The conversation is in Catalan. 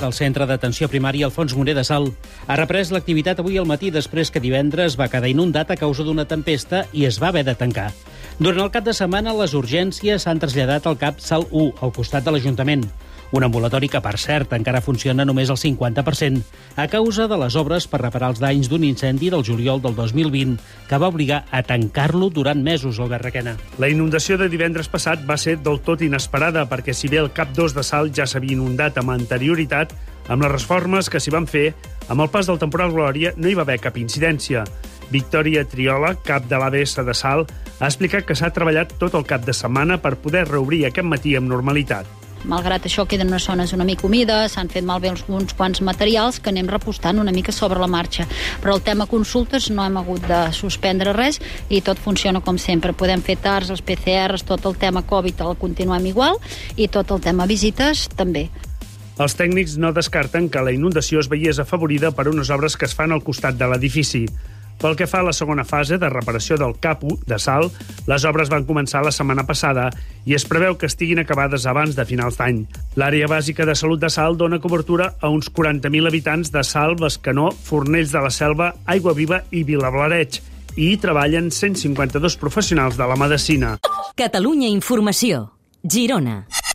del centre d'atenció primària Alfons Moner de Sal. Ha reprès l'activitat avui al matí després que divendres va quedar inundat a causa d'una tempesta i es va haver de tancar. Durant el cap de setmana, les urgències s'han traslladat al CAP Sal 1, al costat de l'Ajuntament. Un ambulatori que, per cert, encara funciona només al 50%, a causa de les obres per reparar els danys d'un incendi del juliol del 2020, que va obligar a tancar-lo durant mesos, Albert Requena. La inundació de divendres passat va ser del tot inesperada, perquè si bé el cap 2 de Salt ja s'havia inundat amb anterioritat, amb les reformes que s'hi van fer, amb el pas del temporal Glòria no hi va haver cap incidència. Victòria Triola, cap de l'ABS de Salt, ha explicat que s'ha treballat tot el cap de setmana per poder reobrir aquest matí amb normalitat. Malgrat això, queden unes zones una mica humides, s'han fet malbé uns, quants materials que anem repostant una mica sobre la marxa. Però el tema consultes no hem hagut de suspendre res i tot funciona com sempre. Podem fer TARS, els PCRs, tot el tema Covid el continuem igual i tot el tema visites també. Els tècnics no descarten que la inundació es veiés afavorida per unes obres que es fan al costat de l'edifici. Pel que fa a la segona fase de reparació del CAPU de Sal, les obres van començar la setmana passada i es preveu que estiguin acabades abans de finals d'any. L'àrea bàsica de salut de Sal dona cobertura a uns 40.000 habitants de Sal, Bescanó, Fornells de la Selva, Aigua Viva i Vilablareig, i hi treballen 152 professionals de la medicina. Catalunya Informació. Girona.